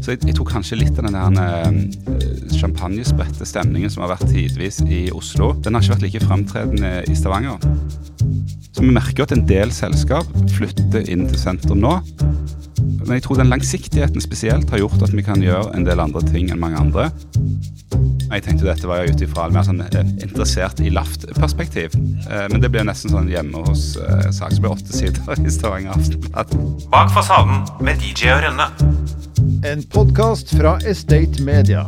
Så jeg, jeg tror kanskje litt av den der eh, champagnespredte stemningen som har vært tidvis i Oslo, den har ikke vært like fremtredende i Stavanger. Så vi merker at en del selskap flytter inn til sentrum nå. Men jeg tror den langsiktigheten spesielt har gjort at vi kan gjøre en del andre ting enn mange andre. Jeg tenkte dette var jo ut ifra mer sånn eh, interessert i LAFT-perspektiv. Eh, men det ble nesten sånn hjemme hos eh, åtte sider i Stavanger Aftenblad. Bak fasaden med DJ og Rønne. En podkast fra Estate Media.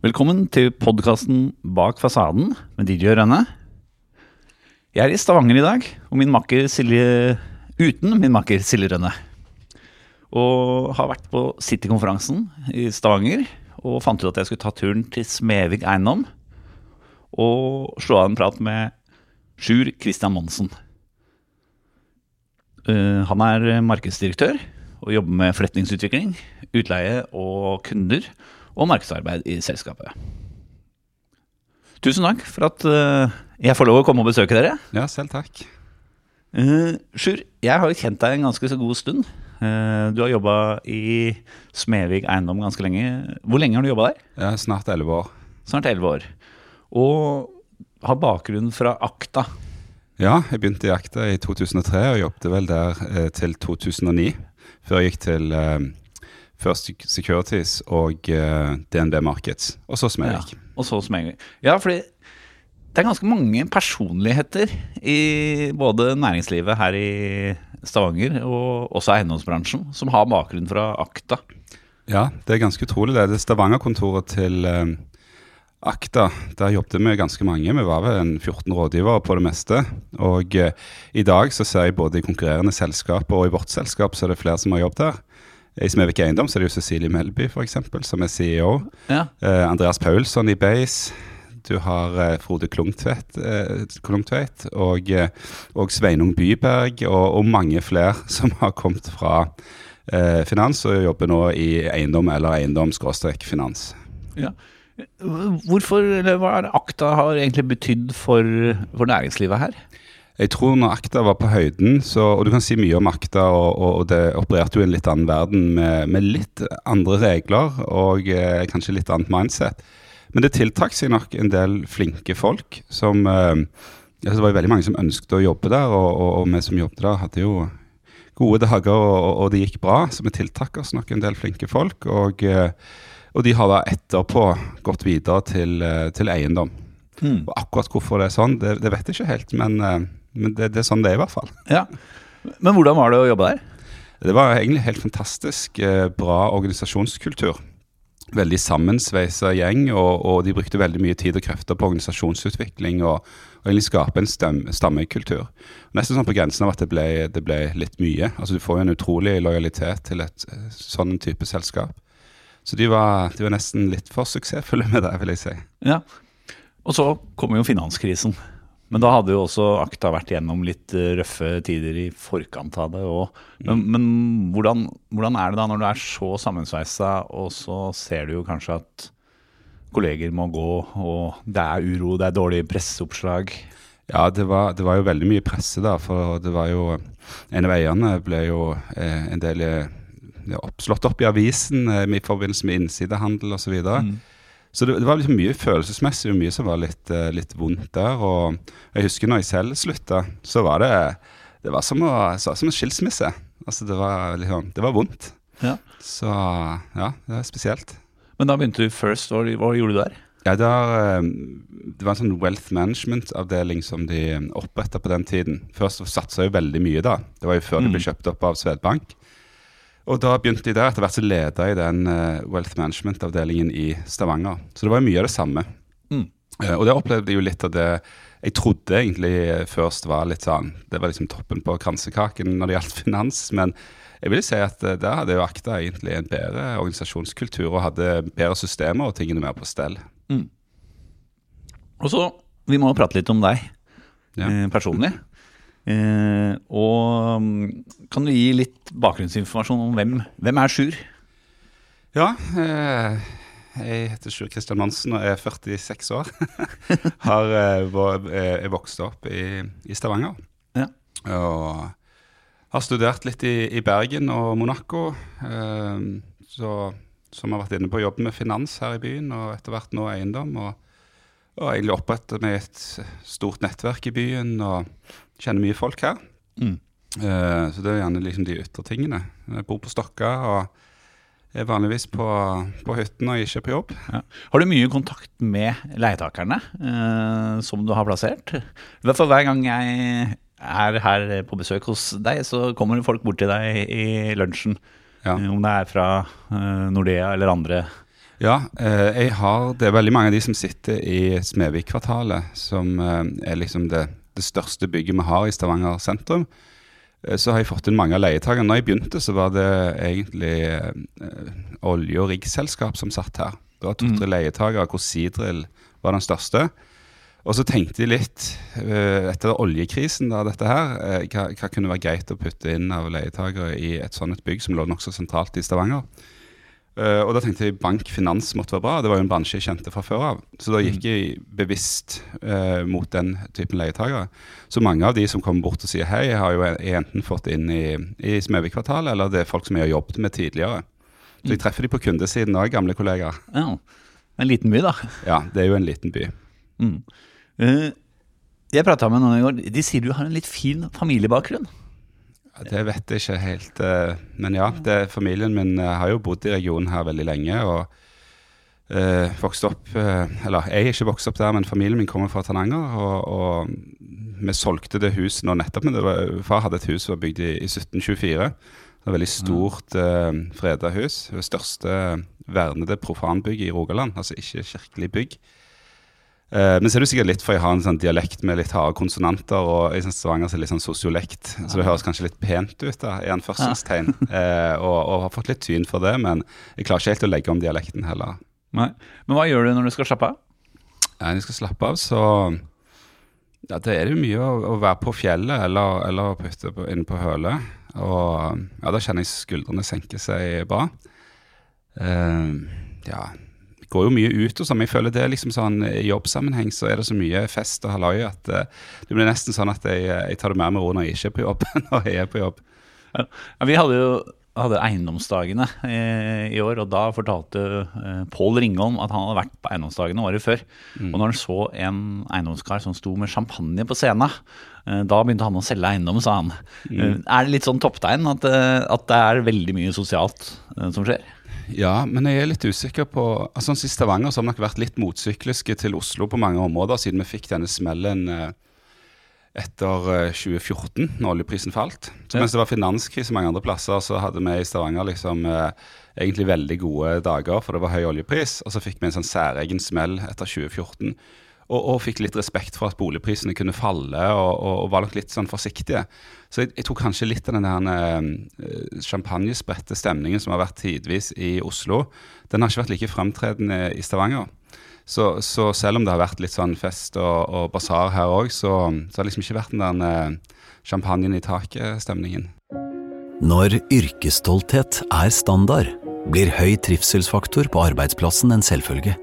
Velkommen til podkasten Bak fasaden med DJ Rønne. Jeg er i Stavanger i dag, og min makker Silje uten min makker Silje Rønne. Og har vært på City-konferansen i Stavanger og fant ut at jeg skulle ta turen til Smevik eiendom og slå av en prat med Sjur Christian Monsen. Eh, han er markedsdirektør og jobber med forretningsutvikling, utleie og kunder og markedsarbeid i selskapet. Tusen takk for at eh, jeg får lov å komme og besøke dere. Ja, selv takk. Sjur, jeg har jo kjent deg en ganske så god stund. Du har jobba i Smevik eiendom ganske lenge. Hvor lenge har du jobba der? Er snart elleve år. Snart elleve år. Og har bakgrunn fra Akta. Ja, jeg begynte i Akta i 2003 og jobbet vel der eh, til 2009. Før jeg gikk til eh, First Securities og eh, DNB Markets, og så Smevik. Ja, og så Smevik. Ja, fordi det er ganske mange personligheter i både næringslivet her i Stavanger og også eiendomsbransjen som har bakgrunn fra Akta. Ja, det er ganske utrolig. Det er det Stavanger-kontoret til eh, Akta. Der jobbet vi ganske mange. Vi var vel en 14 rådgivere på det meste. Og eh, i dag så ser jeg både i konkurrerende selskaper og i vårt selskap så er det flere som har jobbet der. I Smevik Eiendom så er det jo Cecilie Melby for eksempel, som er CEO. Ja. Eh, Andreas Paulsson i Base. Du har eh, Frode Klungtveit, eh, Klungtveit og, eh, og Sveinung Byberg og, og, mange flere som har kommet fra eh, finans og jobber nå i eiendom eller eiendom-finans. Ja. Hvorfor, eller Hva er Akta har egentlig betydd for, for næringslivet her? Jeg tror når Akta var på høyden, så, og du kan si mye om Akta, og, og det opererte jo i en litt annen verden med, med litt andre regler og eh, kanskje litt annet mindset. Men det tiltrakk seg nok en del flinke folk som eh, Det var jo veldig mange som ønsket å jobbe der, og, og, og vi som jobbet der, hadde jo gode dager, og, og, det gikk bra. Så vi tiltrakk oss nok en del flinke folk. Og, eh, og de har da etterpå gått videre til, eh, til eiendom. Mm. Og akkurat hvorfor det er sånn, det, det vet jeg ikke helt, men, eh, men det, det, er sånn det er i hvert fall. Ja. Men hvordan var det å jobbe der? Det var egentlig helt fantastisk bra organisasjonskultur veldig sammensveisa gjeng, og, og, de brukte veldig mye tid og krefter på organisasjonsutvikling og, og egentlig skape en stem, stammekultur. Nesten sånn på grensen av at det ble, det ble, litt mye. Altså Du får jo en utrolig lojalitet til et eh, sånn type selskap. Så de var, de var nesten litt for suksessfulle med det, vil jeg si. Ja, Og så kommer jo finanskrisen. Men da hadde jo også Akta vært gjennom litt eh, røffe tider i forkant av det. Og, men, mm. men hvordan, hvordan, er det da når du er så sammensveisa, og så ser du jo kanskje at kolleger må gå, og det er uro, det er dårlige presseoppslag? Ja, det var, det var jo veldig mye presse da, for det var jo En av eierne ble jo eh, en del eh, slått opp i avisen eh, i forbindelse med innsidehandel osv. Mm. Så det, det, var liksom mye følelsesmessig og mye som var litt, uh, litt, vondt der. Og jeg husker når jeg selv slutta, så var det det var som, å, så, som en skilsmisse. Altså det var, liksom, det var vondt. Ja. Så ja, det er spesielt. Men da begynte du First. Hva, hva gjorde du der? Ja, der, uh, Det var en sånn wealth management-avdeling som de oppretta på den tiden. Først satsa jo veldig mye da. Det var jo før mm. det ble kjøpt opp av Svedbank. Og da begynte de der etter hvert å lede i den uh, wealth management-avdelingen i Stavanger. Så det var mye av det samme. Mm. Uh, og det opplevde jeg jo litt av det jeg trodde egentlig først var litt sånn Det var liksom toppen på kransekaken når det gjaldt finans. Men jeg vil si at uh, der hadde jo Akta egentlig en bedre organisasjonskultur og hadde bedre systemer og tingene mer på stell. Mm. Og så, Vi må prate litt om deg ja. personlig. Eh, og mm, kan du gi litt bakgrunnsinformasjon om hvem, hvem er Sjur? Ja, eh, jeg heter Sjur Kristian Mansen og er 46 år. Har eh, er vokst opp i, i Stavanger. Ja. Og Har studert litt i, i Bergen og Monaco. Eh, så, som har vært inne på å jobbe med finans her i byen, og etter hvert nå eiendom. Og, og egentlig opprettet meg et stort nettverk i byen og kjenner mye folk her. Mm. Eh, så det er gjerne liksom de ytre tingene. Jeg bor på Stokka og er vanligvis på, på hytten og ikke på jobb. Ja. Har du mye kontakt med leietakerne eh, som du har plassert? I hvert fall hver gang jeg er her på besøk hos deg, så kommer folk bort til deg i lunsjen. Ja. Eh, Om det er fra Nordea eller andre. Ja, eh, jeg har, det er veldig mange av de som sitter i Smedvik-kvartalet, som er liksom det, det største bygget vi har i Stavanger sentrum. Eh, Så har jeg fått inn mange av leietakerne. Når jeg begynte, så var det egentlig eh, olje- og riggselskap som satt her. Det var to-tre leietakere, hvor Seadrill var den største. Og så tenkte jeg litt, eh, etter oljekrisen, da, dette her, eh, hva, hva kunne være greit å putte inn av leietakere i et sånt bygg som lå nokså sentralt i Stavanger. Eh, og da tenkte jeg bank, finans måtte være bra. Det var jo en bransje jeg kjente fra før av. Så da gikk jeg bevisst uh, mot den typen leietakere. Så mange av de som kommer bort og sier hei, jeg har jo jeg enten fått inn i, i Smedvik-kvartalet, eller det er folk som jeg har jobbet med tidligere. Så jeg treffer de på kundesiden òg, gamle kollegaer. Ja, en liten by, da. Ja, det er jo en liten by. Mm. Uh, jeg prata med noen i går. De sier du har en litt fin familiebakgrunn. Ja, Det vet jeg ikke helt. eh, Men ja, det, familien min eh, har jo bodd i regionen her veldig lenge. Og eh, vokst opp Eller jeg er ikke vokst opp der, men familien min kommer fra Tananger. Og, og vi solgte det huset nå nettopp. Men det var, far hadde et hus som var bygd i, i 1724. Det var et veldig stort eh, freda hus. Det største vernede profanbygget i Rogaland. Altså ikke kirkelig bygg. Eh, men så er det sikkert litt for jeg har en sånn dialekt med litt harde konsonanter, og jeg synes Stavanger er litt sånn sosiolekt, så det høres kanskje litt pent ut, da, i anførselstegn. Eh, og, og har fått litt tyn for det, men jeg klarer ikke helt å legge om dialekten heller. Nei. Men hva gjør du når du skal slappe av? Ja, når jeg skal slappe av, så ja, det er det jo mye å, å være på fjellet eller, eller på, inne på hølet. Og ja, da kjenner jeg skuldrene senke seg bra. Uh, ja, går jo mye ut og sånn, men jeg føler det er liksom sånn i jobbsammenheng så er det så mye fest og halloi at uh, det blir nesten sånn at jeg, jeg tar det mer med ro når jeg ikke er på jobb, enn når jeg er på jobb. Ja, vi hadde jo hadde eiendomsdagene i, i år, og da fortalte eh, Pål Ringholm at han hadde vært på eiendomsdagene året før. Og når han så en eiendomskar som sto med champagne på scenen, eh, da begynte han å selge eiendom, sa han. Eh, er det litt sånn topptegn at, eh, at det er veldig mye sosialt eh, som skjer? Ja, men jeg er litt usikker på altså sånn I Stavanger så har vi nok vært litt motsykliske til Oslo på mange områder, siden vi fikk denne smellen eh, etter eh, 2014, når oljeprisen falt. Så. Mens det var finanskrise mange andre plasser, så hadde vi i Stavanger liksom eh, egentlig veldig gode dager, for det var høy oljepris. Og så fikk vi en sånn særegen smell etter 2014. Og, og fikk litt respekt for at boligprisene kunne falle, og, og, og var nok litt sånn forsiktige. Så jeg, jeg tror kanskje litt av den der eh, champagnespredte stemningen som har vært tidvis i Oslo, den har ikke vært like fremtredende i Stavanger. Så, så selv om det har vært litt sånn fest og, og basar her òg, så, så har det liksom ikke vært den der eh, champagnen i taket-stemningen. Når yrkesstolthet er standard, blir høy trivselsfaktor på arbeidsplassen en selvfølge.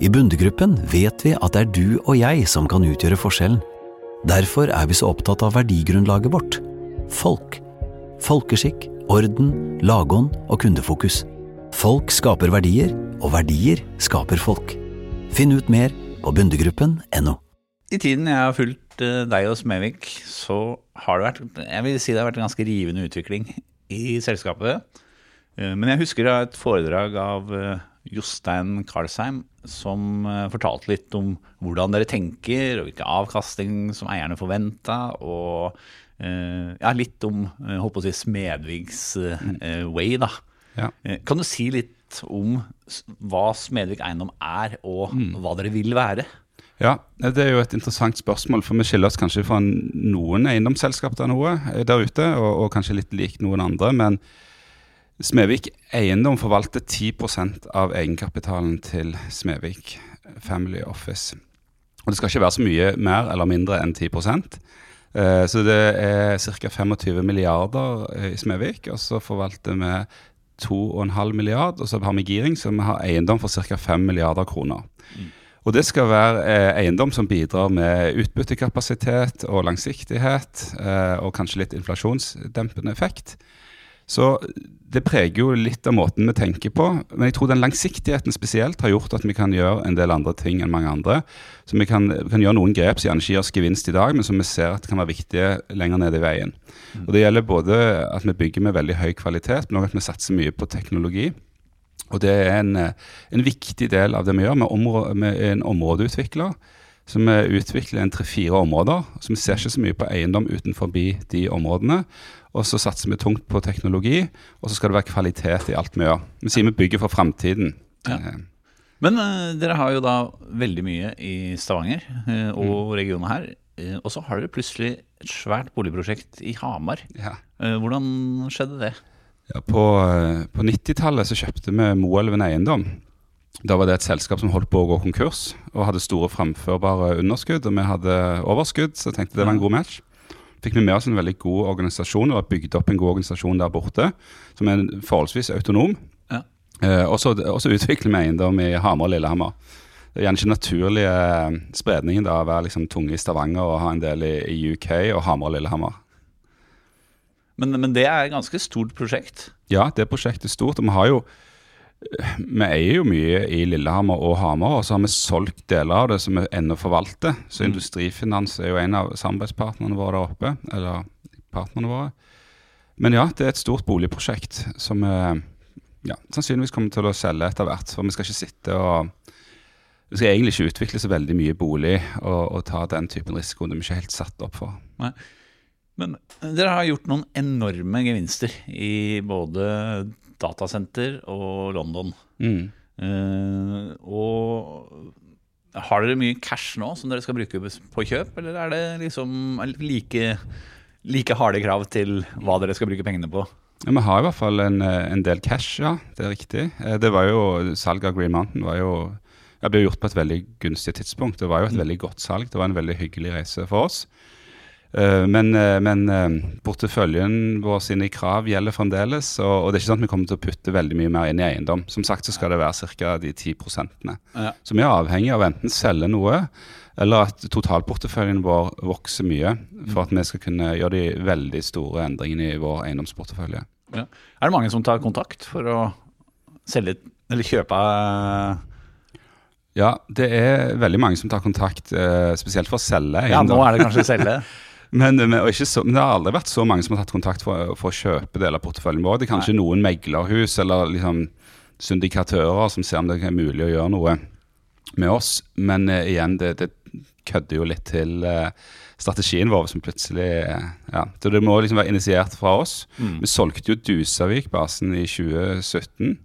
I Bundegruppen vet vi at det er du og jeg som kan utgjøre forskjellen. Derfor er vi så opptatt av verdigrunnlaget vårt – folk. Folkeskikk, orden, lagånd og kundefokus. Folk skaper verdier, og verdier skaper folk. Finn ut mer på bundegruppen.no. I tiden jeg har fulgt eh, deg og Smevik, så har det vært Jeg vil si det har vært en ganske rivende utvikling i selskapet. Eh, Men jeg husker et foredrag av eh, Jostein Karlsheim som eh, fortalte litt om hvordan dere tenker, og hvilken avkastning som eierne forventa, og eh, ja, litt om eh, holdt på å si Smedvigs way, da. Ja. Kan du si litt om hva Smedvik Eiendom er, og hva dere vil være? Ja, det er jo et interessant spørsmål, for vi skiller oss kanskje fra noen eiendomsselskap der, noe, der ute, og, og kanskje litt lik noen andre. Men Smedvik Eiendom forvalter 10% av egenkapitalen til Smevik Family Office. Og det skal ikke være så mye mer eller mindre enn 10 Eh, Så det er ca. 25 milliarder eh, i Smevik, og så forvalter vi 2,5 milliard, og så har vi giring, så vi har eiendom for ca. 5 milliarder kroner. Og det skal være eh, eiendom som bidrar med utbyttekapasitet og langsiktighet, eh, og kanskje litt inflasjonsdempende effekt. Så det preger jo litt av måten vi tenker på. Men jeg tror den langsiktigheten spesielt har gjort at vi kan gjøre en del andre ting enn mange andre. Så vi kan, vi kan gjøre noen grep som gjerne ikke gir oss gevinst i dag, men som vi ser at kan være viktige lenger nede i veien. Og Det gjelder både at vi bygger med veldig høy kvalitet, men òg at vi satser mye på teknologi. Og det er en, en viktig del av det vi gjør. Vi områ- vi er en områdeutvikler. Så vi utvikler en tre-fire områder. Så vi ser ikke så mye på eiendom utenfor de områdene. Og så satser vi tungt på teknologi, og så skal det være kvalitet i alt vi gjør. Vi sier vi bygger for framtiden. Ja. Eh, Men uh, dere har jo da veldig mye i Stavanger uh, og regionen her. Uh, og så har dere plutselig et svært boligprosjekt i Hamar. Ja. Hvordan skjedde det? Ja, på på 90-tallet så kjøpte vi Moelven Eiendom. Da var det et selskap som holdt på å gå konkurs og hadde store framførbare underskudd. Og vi hadde overskudd, så jeg tenkte det var en god match. Fikk vi med oss en veldig god organisasjon, har bygd opp en god organisasjon der borte, som er forholdsvis autonom. Ja. Eh, og så utvikler vi eiendom i Hamar og Lillehammer. Det er gjerne ikke naturlige eh, spredningen da, å være liksom tunge i Stavanger og ha en del i, i UK og Hamar og Lillehammer. Men, men det er et ganske stort prosjekt. Ja, det prosjektet er stort. Og vi har jo Vi eier jo mye i Lillehammer og Hamar, og så har vi solgt deler av det som vi ennå forvalter. Så Industrifinans er jo en av samarbeidspartnerne våre der oppe. Eller partnerne våre. Men ja, det er et stort boligprosjekt som vi ja, sannsynligvis kommer til å selge etter hvert. For vi skal ikke sitte og Vi skal egentlig ikke utvikle så veldig mye bolig og, og ta den typen risiko. Det er vi ikke helt satt opp for. Nei. Men dere har gjort noen enorme gevinster i både datasenter og London. Mm. Uh, og har dere mye cash nå som dere skal bruke på kjøp, eller er det liksom like, like harde krav til hva dere skal bruke pengene på? Ja, Vi har i hvert fall en, eh, en del cash, ja. Det er riktig. Eh, Det var jo, Salget av Green Mountain var jo, ja, ble gjort på et veldig gunstig tidspunkt. Det var jo et veldig godt salg. Det var en veldig hyggelig reise for oss. Eh, Men, eh, men eh, porteføljen vår sine krav gjelder fremdeles. Og, og det er ikke sånn at vi kommer til å putte veldig mye mer inn i eiendom. Som sagt så skal det være ca. de 10 prosentene. Ja. Så vi er avhengig av enten selge noe, eller at totalporteføljen vår vokser mye. For at vi skal kunne gjøre de veldig store endringene i vår eiendomsportefølje. Ja. Er det mange som tar kontakt for å selge eller kjøpe Ja, det er veldig mange som tar kontakt, spesielt for å selge Ja, nå er det kanskje selge. men, men, så, men det har aldri vært så mange som har tatt kontakt for, for å kjøpe deler av porteføljen vår. Det er kanskje noen meglerhus eller liksom syndikatører som ser om det er mulig å gjøre noe med oss. Men uh, igjen, det, det kødder jo litt til uh, strategien vår som plutselig eh, Ja, så det må liksom være initiert fra oss. Vi solgte jo Dusavik-basen i 2017.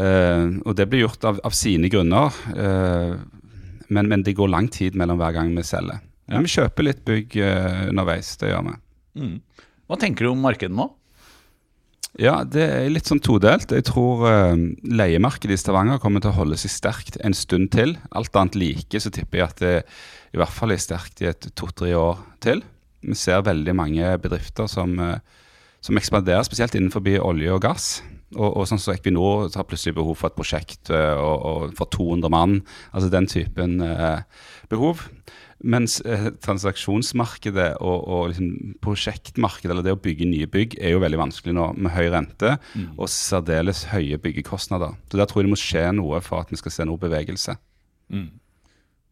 Eh, og det ble gjort av, av sine grunner. men, men det går lang tid mellom hver gang vi selger. Ja. Men vi kjøper litt bygg eh, underveis. Det gjør vi. Mm. Hva tenker du om markedet nå? Ja, det er litt sånn todelt. Jeg tror eh, leiemarkedet i Stavanger kommer til å holde seg sterkt en stund til. Alt annet like, så tipper jeg at det i hvert fall er sterkt i et to-tre år til. Vi ser veldig mange bedrifter som, eh, som ekspanderer, spesielt innenfor olje og gass. Og, og sånn som Equinor har plutselig behov for et prosjekt og, og for 200 mann. Altså den typen eh, behov. Mens eh, transaksjonsmarkedet og, og liksom prosjektmarkedet, eller det å bygge nye bygg, er jo veldig vanskelig nå med høy rente og særdeles høye byggekostnader. Så der tror jeg det må skje noe for at vi skal se noe bevegelse.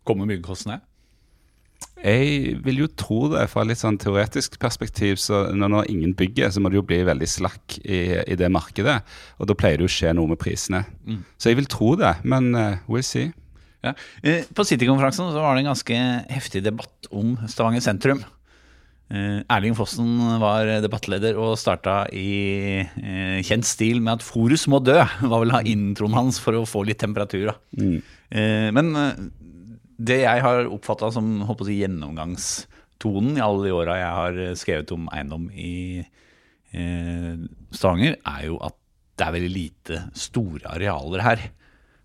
Kommer byggekostnadene? Jeg vil jo tro det fra litt sånn teoretisk perspektiv. så Når, når ingen bygger, så må det jo bli veldig slakk i, i det markedet. Og da pleier det jo å skje noe med prisene. Så jeg vil tro det, men uh, we'll see. Ja. Eh, På City-konferansen var det en ganske heftig debatt om Stavanger sentrum. Eh, Erling Fossen var debattleder og starta i eh, kjent stil med at Forus må dø, var vel introen hans for å få litt temperatur. Eh, Men det jeg har oppfatta som si, gjennomgangstonen i alle de åra jeg har skrevet om eiendom i Stavanger, er jo at det er veldig lite store arealer her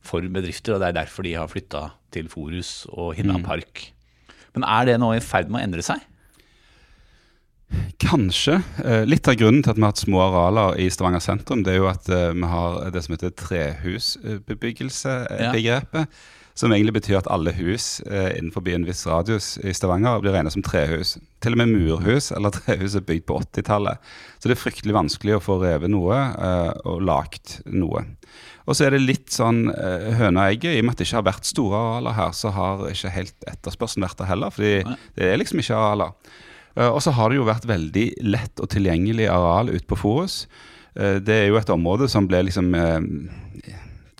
for bedrifter, og det er derfor de har flytta til Forus og Hinna Park. Men er det nå i ferd med å endre seg? Kanskje. Eh, litt av grunnen til at vi har hatt små arealer i Stavanger sentrum, det er jo at eh, vi har det som heter trehusbebyggelse-begrepet. Som egentlig betyr at alle hus eh, innenfor en viss radius i Stavanger blir regnet som trehus. Til og med murhus eller trehus er bygd på 80-tallet. Så det er fryktelig vanskelig å få revet noe og lagt noe. Og så er det litt sånn eh, høna og egget. I og med at det ikke har vært store arealer her, så har ikke helt etterspørselen vært der heller. fordi det er liksom ikke arealer. Eh, og så har det jo vært veldig lett og tilgjengelig areal ute på Forus. Eh, det er jo et område som ble liksom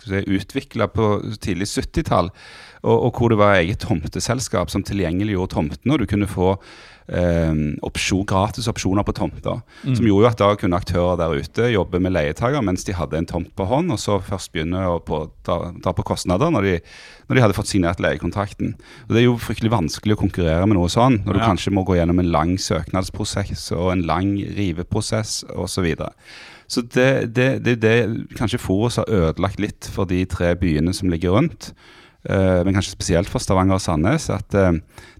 utvikla på tidlig 70-tall, og, og, hvor det var eget tomteselskap som tilgjengeliggjorde tomtene. Og du kunne få opsjon, gratis opsjoner på tomter. Mm. Som gjorde jo at da kunne aktører der ute jobbe med leietaker mens de hadde en tomt på hånd, og så først begynne å på, ta, ta, på kostnader når de, når de, hadde fått signert leiekontrakten. Og Det er jo fryktelig vanskelig å konkurrere med noe sånn, når du ja. kanskje må gå gjennom en lang søknadsprosess og en lang riveprosess osv. Så det, det, det, det kanskje Forus har ødelagt litt for de tre byene som ligger rundt. Uh, men kanskje spesielt for Stavanger og Sandnes, at uh,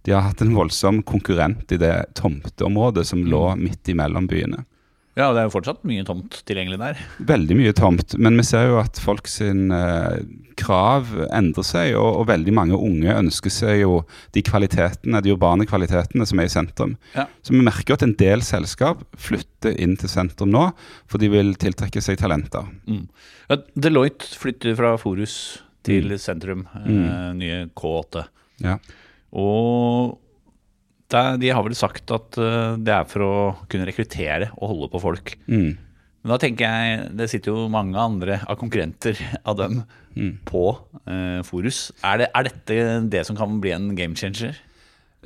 de har hatt en voldsom konkurrent i det tomteområdet som lå mm. midt imellom byene. Ja, og det er jo fortsatt mye tomt tilgjengelig der. Veldig mye tomt, men vi ser jo at folk sin eh, krav endrer seg, og, og, veldig mange unge ønsker seg jo de kvalitetene, de urbane kvalitetene som er i sentrum. Ja. Så vi merker jo at en del selskap flytter inn til sentrum nå, for de vil tiltrekke seg talenter. Mm. Ja, Deloitte flytter fra Forus til mm. sentrum, eh, mm. nye K8. Ja. Og er, de har vel sagt at uh, det er for å kunne rekruttere og holde på folk. Mm. Men da tenker jeg, det sitter jo mange andre av konkurrenter av dem mm. på uh, Forus. Er, det, er, dette det som kan bli en game changer?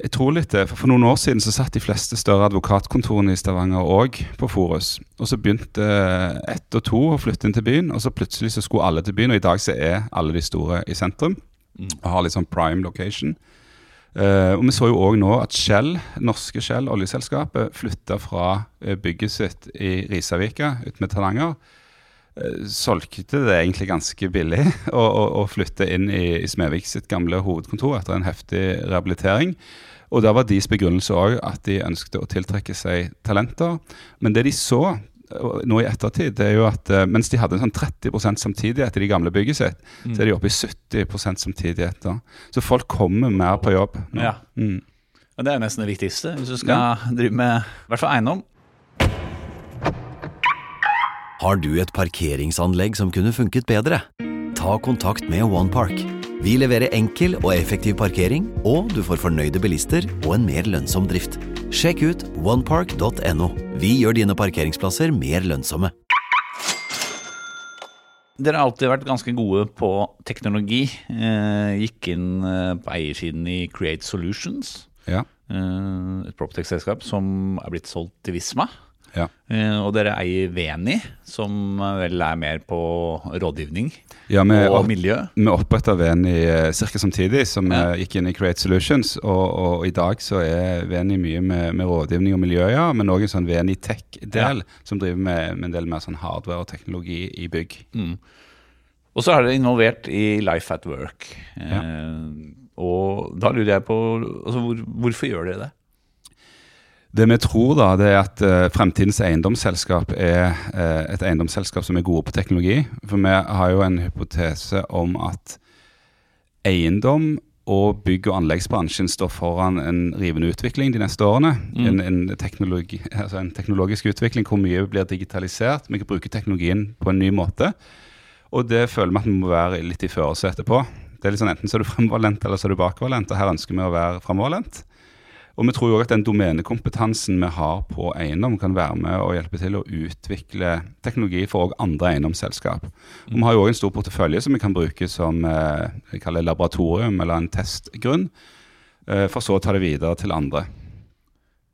Jeg tror litt det. For, for noen år siden så satt de fleste større advokatkontorene i Stavanger òg på Forus. Og så begynte ett og to å flytte inn til byen, og så plutselig så skulle alle til byen. Og i dag så er alle de store i sentrum mm. og har litt sånn prime location. Uh, og Vi så jo òg nå at Shell, norske Shell, oljeselskapet, flytta fra uh, bygget sitt i Risavika ut med Tananger. Uh, solgte det egentlig ganske billig å flytte inn i, i Smevik sitt gamle hovedkontor etter en heftig rehabilitering. Og Da var deres begrunnelse òg at de ønsket å tiltrekke seg talenter. Men det de så, nå i ettertid, det er jo at uh, mens de hadde sånn 30% samtidighet i de gamle bygget sitt, mm. så er de oppe i 70 samtidighet. da. Så folk kommer mer på jobb. Nå. Ja. Mm. Det er nesten det viktigste hvis du skal ja. drive med i hvert fall eiendom. Har du et parkeringsanlegg som kunne funket bedre? Ta kontakt med OnePark. Vi leverer enkel og effektiv parkering, og du får fornøyde bilister og en mer lønnsom drift. Sjekk ut onepark.no. Vi gjør dine parkeringsplasser mer lønnsomme. Dere har alltid vært ganske gode på teknologi. Eh, gikk inn eh, på eiersiden i Create Solutions. Ja. Eh, et Proptech-selskap som er blitt solgt til Visma. Ja. Eh, og dere eier Veni, som vel er mer på rådgivning ja, med, og miljø? Vi oppretta Veni eh, ca. samtidig som vi ja. gikk inn i Create Solutions. Og, og, i dag så er Veni mye med, med rådgivning og miljø, ja, men òg en sånn Veni Tech-del, som driver med, med, en del mer sånn hardware og teknologi i bygg. Mm. Og så er dere involvert i Life at Work. Eh, og da lurer jeg på altså, hvor, hvorfor gjør dere det? Det vi tror, da, det er at uh, fremtidens eiendomsselskap er uh, et eiendomsselskap som er gode på teknologi. For vi har jo en hypotese om at eiendom og bygg- og anleggsbransjen står foran en rivende utvikling de neste årene. Mm. En, en, teknologi, altså en, teknologisk utvikling hvor mye blir digitalisert. Vi kan bruke teknologien på en ny måte. Og det føler vi at vi må være litt i førersetet på. Det er litt sånn Enten så er du fremvalent eller så er du bakoverlent. Og her ønsker vi å være fremoverlent. Og vi tror jo at den domenekompetansen vi har på eiendom, kan være med og hjelpe til å utvikle teknologi for andre eiendomsselskap. Og vi har jo òg en stor portefølje som vi kan bruke som eh, laboratorium eller en testgrunn, eh, for så å ta det videre til andre.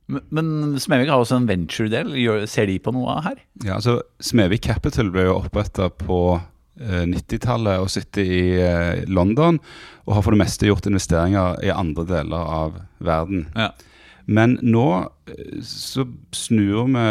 Men, men Smevik har også en venture-del. Ser de på noe her? Ja, altså Smevik Capital ble jo oppretta på 90-tallet eh, og sitter i eh, London og har for det meste gjort investeringer i andre deler av verden. Ja. Men nå eh, så snur vi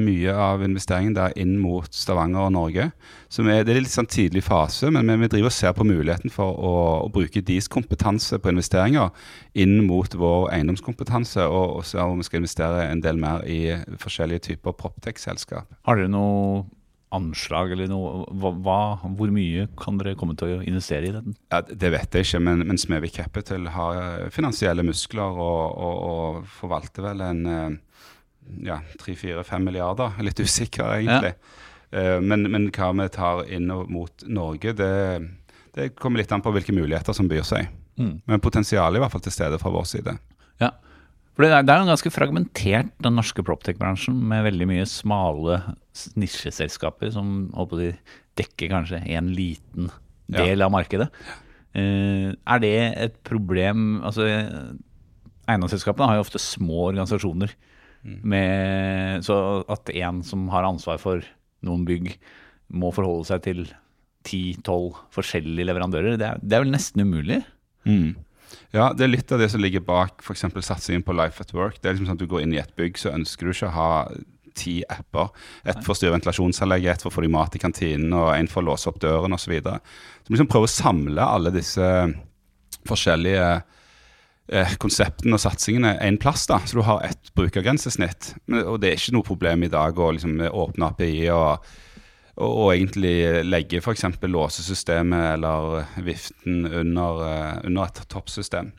mye av investeringen der inn mot Stavanger og Norge. Er, det er litt sånn tidlig fase, men vi, vi driver og ser på muligheten for å, å, bruke deres kompetanse på investeringer inn mot vår eiendomskompetanse, og, og ser om vi skal investere en del mer i forskjellige typer Proptech-selskap. Har dere noe anslag eller noe? Hva, hvor mye kan dere komme til å investere i den? Ja, det vet jeg ikke, men, men Smevik Capital har finansielle muskler og, og, og forvalter vel en eh, ja, 3-4-5 milliarder. Er Litt usikker, egentlig. Ja. Men, men hva vi tar inn mot Norge, det, det kommer litt an på hvilke muligheter som byr seg. Mm. Men potensialet er i hvert fall til stede fra vår side. Ja. For det er, det er jo ganske fragmentert, den norske proptech-bransjen, med veldig mye smale nisjeselskaper som håper de dekker kanskje en liten Ja. del av markedet. Uh, er det et problem Altså, eiendomsselskapene har jo ofte små organisasjoner. Med, så at en som har ansvar for noen bygg, må forholde seg til 10-12 forskjellige leverandører, det er, det er vel nesten umulig? Ja, det er litt av det som ligger bak f.eks. satsingen på Life at Work. Det er liksom sånn at Du går inn i et bygg, så ønsker du ikke å ha ti apper. Ett for å styre ventilasjonsanlegget, ett for å få dem mat i kantinen, og en for å låse opp døren osv. Så, videre. så liksom prøver å samle alle disse forskjellige eh, konseptene og satsingene en plass. da, Så du har ett brukergrensesnitt. Men, og det er ikke noe problem i dag å liksom åpne API og, og, egentlig legge f.eks. låsesystemet eller viften under, eh, under et toppsystem.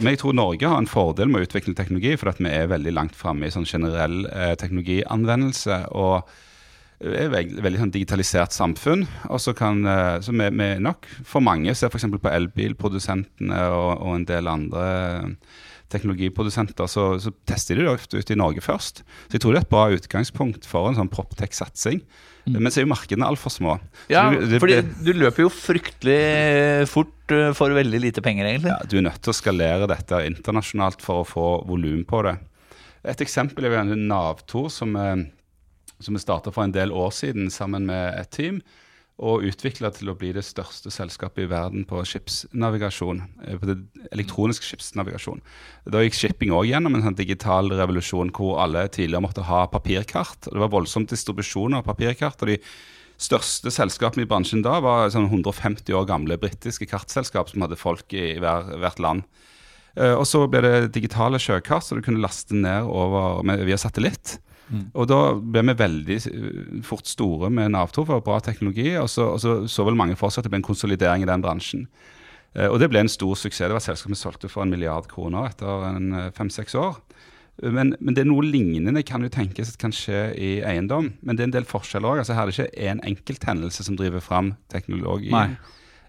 Men jeg tror Norge har en fordel med å utvikle teknologi, for vi er veldig langt framme i sånn generell eh, teknologianvendelse. og er veldig, veldig sånn digitalisert samfunn. Og så kan, eh, så vi, vi nok for mange ser f.eks. på elbilprodusentene og, og en del andre teknologiprodusenter, så, så tester de det ofte ut i Norge først. Så jeg tror det er et bra utgangspunkt for en sånn proptech-satsing. Men så er jo markedene altfor små. Så Ja, det- det- fordi du løper jo fryktelig fort eh, for veldig lite penger, egentlig. Ja, du er nødt til å skalere dette internasjonalt for å få volum på det. Et eksempel er en Nav-tor som, eh, som vi starta for en del år siden sammen med et team. Og utvikla til å bli det største selskapet i verden på skipsnavigasjon. eh, På elektronisk skipsnavigasjon. Da gikk shipping òg gjennom en sånn digital revolusjon hvor alle tidligere måtte ha papirkart. Det var voldsom distribusjon av papirkart. og de største selskapene i bransjen da var sånn 150 år gamle britiske kartselskap som hadde folk i hver, hvert land. Eh, og så ble det digitale sjøkart, så du kunne laste ned over, via satellitt. Og da ble vi veldig eh, fort store med Nav2 for bra teknologi, og så, og så så vel mange for seg at det ble en konsolidering i den bransjen. Eh, og det ble en stor suksess. Det var et selskap vi solgte for en milliard kroner etter eh, fem-seks år. Men, men det er noe lignende kan jo tenkes at kan skje i eiendom. Men det er en del forskjeller òg. Altså, her er det ikke én enkelthendelse som driver fram teknologi. Nei.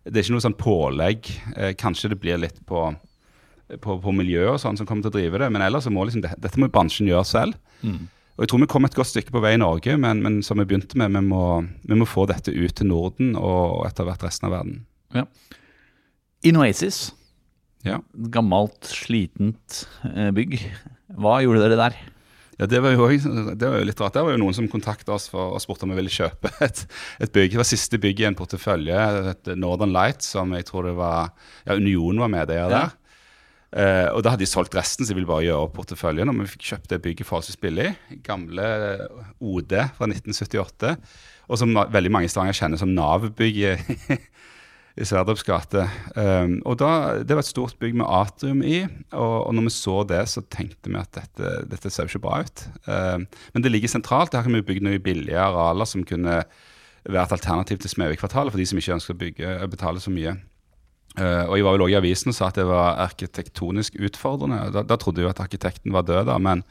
Det er ikke noe sånn pålegg. Eh, kanskje det blir litt på, på, på miljøet og sånn som kommer til å drive det, men ellers så må liksom dette må bransjen gjøre selv. Og jeg tror vi kom et godt stykke på vei i Norge, men, men som vi begynte med, vi må, vi må få dette ut til Norden og etter hvert resten av verden. Ja. Inoasis, Ja. gammelt, slitent eh, bygg. Hva gjorde dere der? Ja, det var, jo, det var jo litt rart. Det var jo noen som kontakta oss for, og spurte om vi ville kjøpe et, et bygg. Det var siste bygget i en portefølje, et Northern Light, som jeg tror det var Ja, Union var med i der. Eh, og da hadde de solgt resten, så de ville bare gjøre opp porteføljen. Og vi fikk kjøpt det bygget forholdsvis billig. Gamle OD fra 1978. Og som veldig mange i Stavanger kjenner som Nav-bygget i Sverdrups gate. Um, og da, Det var et stort bygg med atrium i, og, og når vi så det, så tenkte vi at dette, dette ser ikke bra ut. Um, men det ligger sentralt. Her kan vi bygge noen billige arealer som kunne være et alternativ til Smedvikvartalet for de som ikke ønsker å bygge, betale så mye. Uh, og Jeg var vel også i avisen og sa at det var arkitektonisk utfordrende. Da, da trodde jeg jo at arkitekten var død, da, men,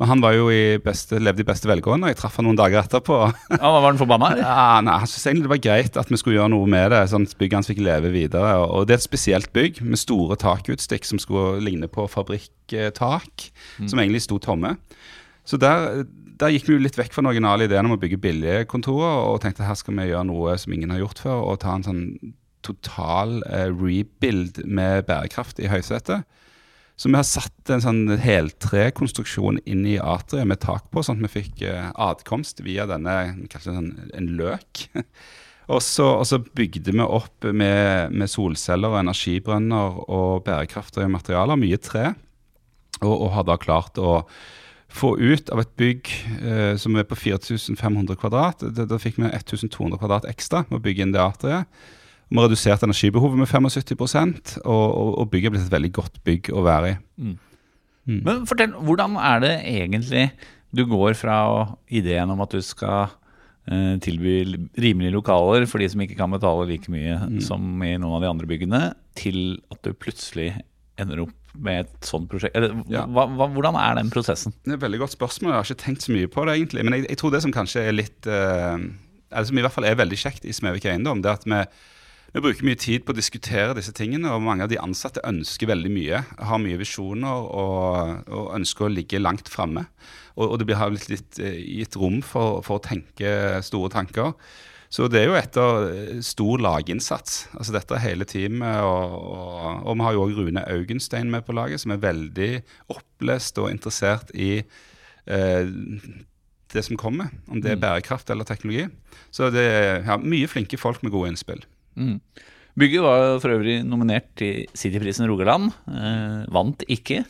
men han var jo i beste, levde i beste velgående. Jeg traff han noen dager etterpå. Ja, var den forbanna? Ja, nei, Han syntes egentlig det var greit at vi skulle gjøre noe med det, sånn at bygget hans fikk leve videre. Og, og Det er et spesielt bygg med store takutstikk som skulle ligne på fabrikktak, som egentlig sto tomme. Så der, der gikk vi jo litt vekk fra den originale ideen om å bygge billige kontorer, og tenkte her skal vi gjøre noe som ingen har gjort før, og ta en sånn total eh, rebuild med bærekraft i høysetet. Så vi har satt en sånn heltrekonstruksjon inn i atriet med tak på, sånn at vi fikk eh, adkomst via denne sånn, en løk. og, så, bygde vi opp med, med solceller og energibrønner og bærekraftige materialer, mye tre, og, og har da klart å få ut av et bygg eh, som er på 4500 kvadrat, da fikk vi 1200 kvadrat ekstra med å bygge inn det atriet. Vi har redusert energibehovet med 75 og, og, og bygget er blitt et veldig godt bygg å være i. Men fortell, hvordan er det egentlig du går fra ideen om at du skal eh, tilby rimelige lokaler for de som ikke kan betale like mye Mm. som i noen av de andre byggene, til at du plutselig ender opp med et sånt prosjekt? Eller, Ja. hva, hva, hvordan er den prosessen? Det er et veldig godt spørsmål. Jeg har ikke tenkt så mye på det, egentlig. Men jeg, jeg tror det som kanskje er litt eh, Eller som i hvert fall er veldig kjekt i Smevik Eiendom, det er at vi, vi bruker mye tid på å diskutere disse tingene. Og mange av de ansatte ønsker veldig mye. Har mye visjoner og, og ønsker å ligge langt framme. Og, og det blir har blitt litt eh, gitt rom for, for å tenke store tanker. Så det er jo etter eh, stor laginnsats. Altså dette er hele teamet. Og, og, og vi har jo òg Rune Augenstein med på laget, som er veldig opplest og interessert i eh, det som kommer. Om det er bærekraft eller teknologi. Så det er ja, mye flinke folk med gode innspill. Bygget var for øvrig nominert til Cityprisen Rogaland. Eh, vant ikke.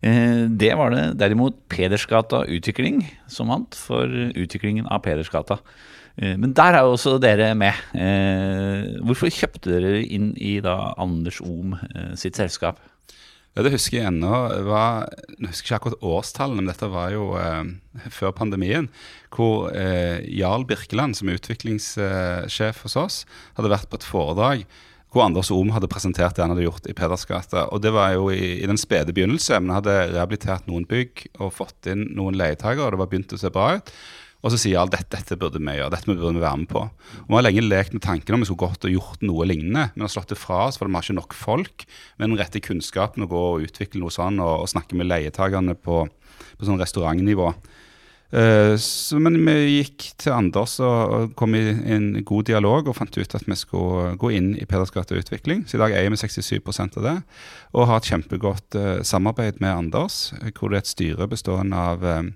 Eh, det var det derimot Pedersgata Utvikling som vant for utviklingen av Pedersgata. Eh, men der er jo også dere med. Eh, hvorfor kjøpte dere inn i da Anders Ohm eh, sitt selskap? Ja, Det husker jeg ennå. Jeg husker ikke akkurat årstallene, men dette var jo eh, før pandemien. Hvor eh, Jarl Birkeland, som er utviklingssjef hos oss, hadde vært på et foredrag hvor Anders Ohm hadde presentert det han hadde gjort i Pedersgata. Og det var jo i, i den spede begynnelse, men hadde rehabilitert noen bygg og fått inn noen leietakere, og det var begynt å se bra ut. Og så sier alle dette, dette burde vi gjøre, dette burde vi være med på. Og Vi har lenge lekt med tanken om vi skulle gått og gjort noe lignende, men har slått det fra oss fordi vi har ikke nok folk med den rette kunnskapen å gå og utvikle noe sånn, og, og snakke med leietakerne på, på sånn restaurantnivå. Uh, så, men vi gikk til Anders og, og kom i en god dialog og fant ut at vi skulle gå inn i Pedersgata Utvikling. Så i dag eier vi 67% av det, og har et kjempegodt uh, samarbeid med Anders, eh, hvor det er et styre bestående av eh,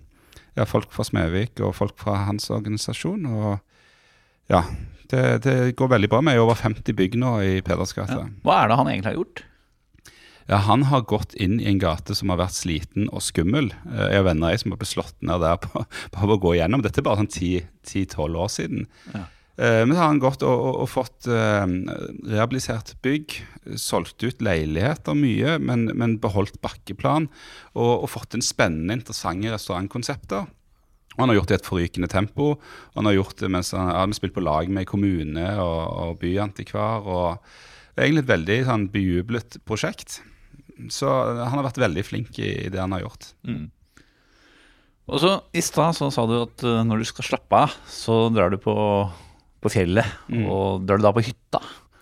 ja, folk fra Smevik og folk fra hans organisasjon. Og ja, det, det går veldig bra. Vi er over 50 bygg nå i Pedersgata. Hva er det han egentlig har gjort? Ja, Han har gått inn i en gate som har vært sliten og skummel. Eh, Jeg har venner jeg som har blitt slått ned der på, på å gå gjennom. Dette er bare sånn 10-12 år siden. Ja. Eh, Men har han gått og, og, og fått eh, rehabilitert bygg, solgt ut leiligheter mye, men, men beholdt bakkeplan. Og, og fått inn spennende, interessante restaurantkonsepter. Han har gjort det i et forrykende tempo. Og han har gjort det mens han har spilt på lag med kommune og, og byantikvar. og egentlig et veldig sånn, bejublet prosjekt. Så han har vært veldig flink i, i det han har gjort. Og så I stad sa du at eh, når du skal slappe av, så drar du på, på fjellet. Og drar du da på hytta?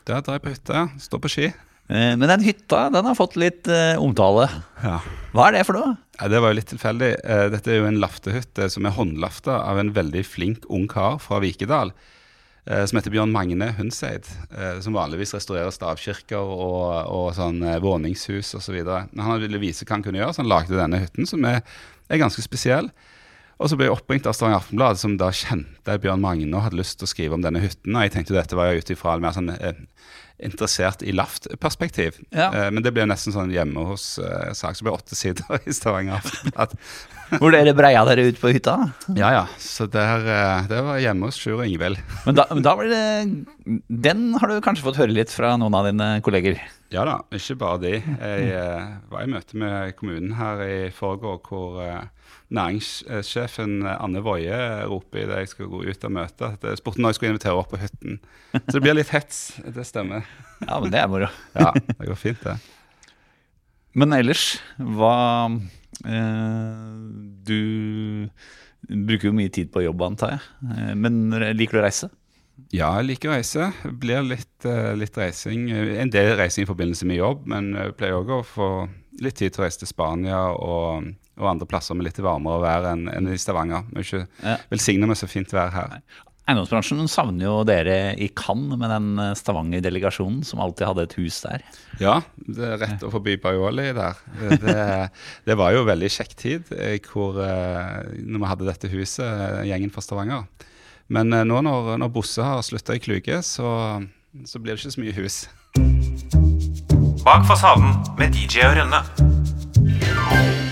Da drar jeg på hytta, står på ski. Eh, Men den hytta den har fått litt uh, omtale. Ja. Hva er det for noe? Ja, det var jo litt tilfeldig. Uh, Dette er jo en laftehytte som er håndlafta av en veldig flink ung kar fra Vikedal. Uh, Som heter Bjørn Magne Hundseid. Som vanligvis restaurerer stavkirker og, og sånn våningshus osv. Men han ville vise hva han kunne gjøre, så han lagde denne hytten, som er, er ganske spesiell. Og så ble jeg oppringt av Stavanger Aftenblad, som da kjente Bjørn Magne og hadde lyst til å skrive om denne hytten. Og jeg tenkte dette var jo ut ifra mer sånn eh, interessert i laft-perspektiv. Ja. Eh, men det ble nesten sånn hjemme hos eh, sak, det ble åtte sider i Stavanger Aftenblad. Hvor dere breia dere ut på hytta? Ja ja, så der, eh, det var hjemme hos Sjur og Ingvild. Men da, da blir det Den har du kanskje fått høre litt fra noen av dine kolleger? Ja da, ikke bare de. Jeg eh, var i møte med kommunen her i forgår, hvor eh, næringssjefen eh, Anne Woie roper idet jeg skal gå ut av møtet, at jeg spurte når jeg skulle invitere opp på hytten. Så det blir litt hets, det stemmer. Ja, men det er moro. Ja, det går fint, det. Men ellers, hva eh, Du bruker jo mye tid på jobb, antar jeg. Eh, Men liker du å reise? Ja, jeg liker å reise. Det Blir litt, eh, litt reising. En del reising i forbindelse med jobb, men jeg pleier òg å få litt tid til å reise til Spania og, og andre plasser med litt varmere vær enn enn i Stavanger. Vi er ikke Ja. velsigna med så fint vær her. Eiendomsbransjen savner jo dere i Cannes med den eh, Stavanger-delegasjonen som alltid hadde et hus der. Ja, det er rett å forbi Baioli der. Det, det var jo veldig kjekk tid eh, hvor, eh, når vi hadde dette huset, gjengen fra Stavanger. Men nå når, når Bosse har slutta i Kluge, så, så blir det ikke så mye hus. Bak fasaden med DJ og Rønne.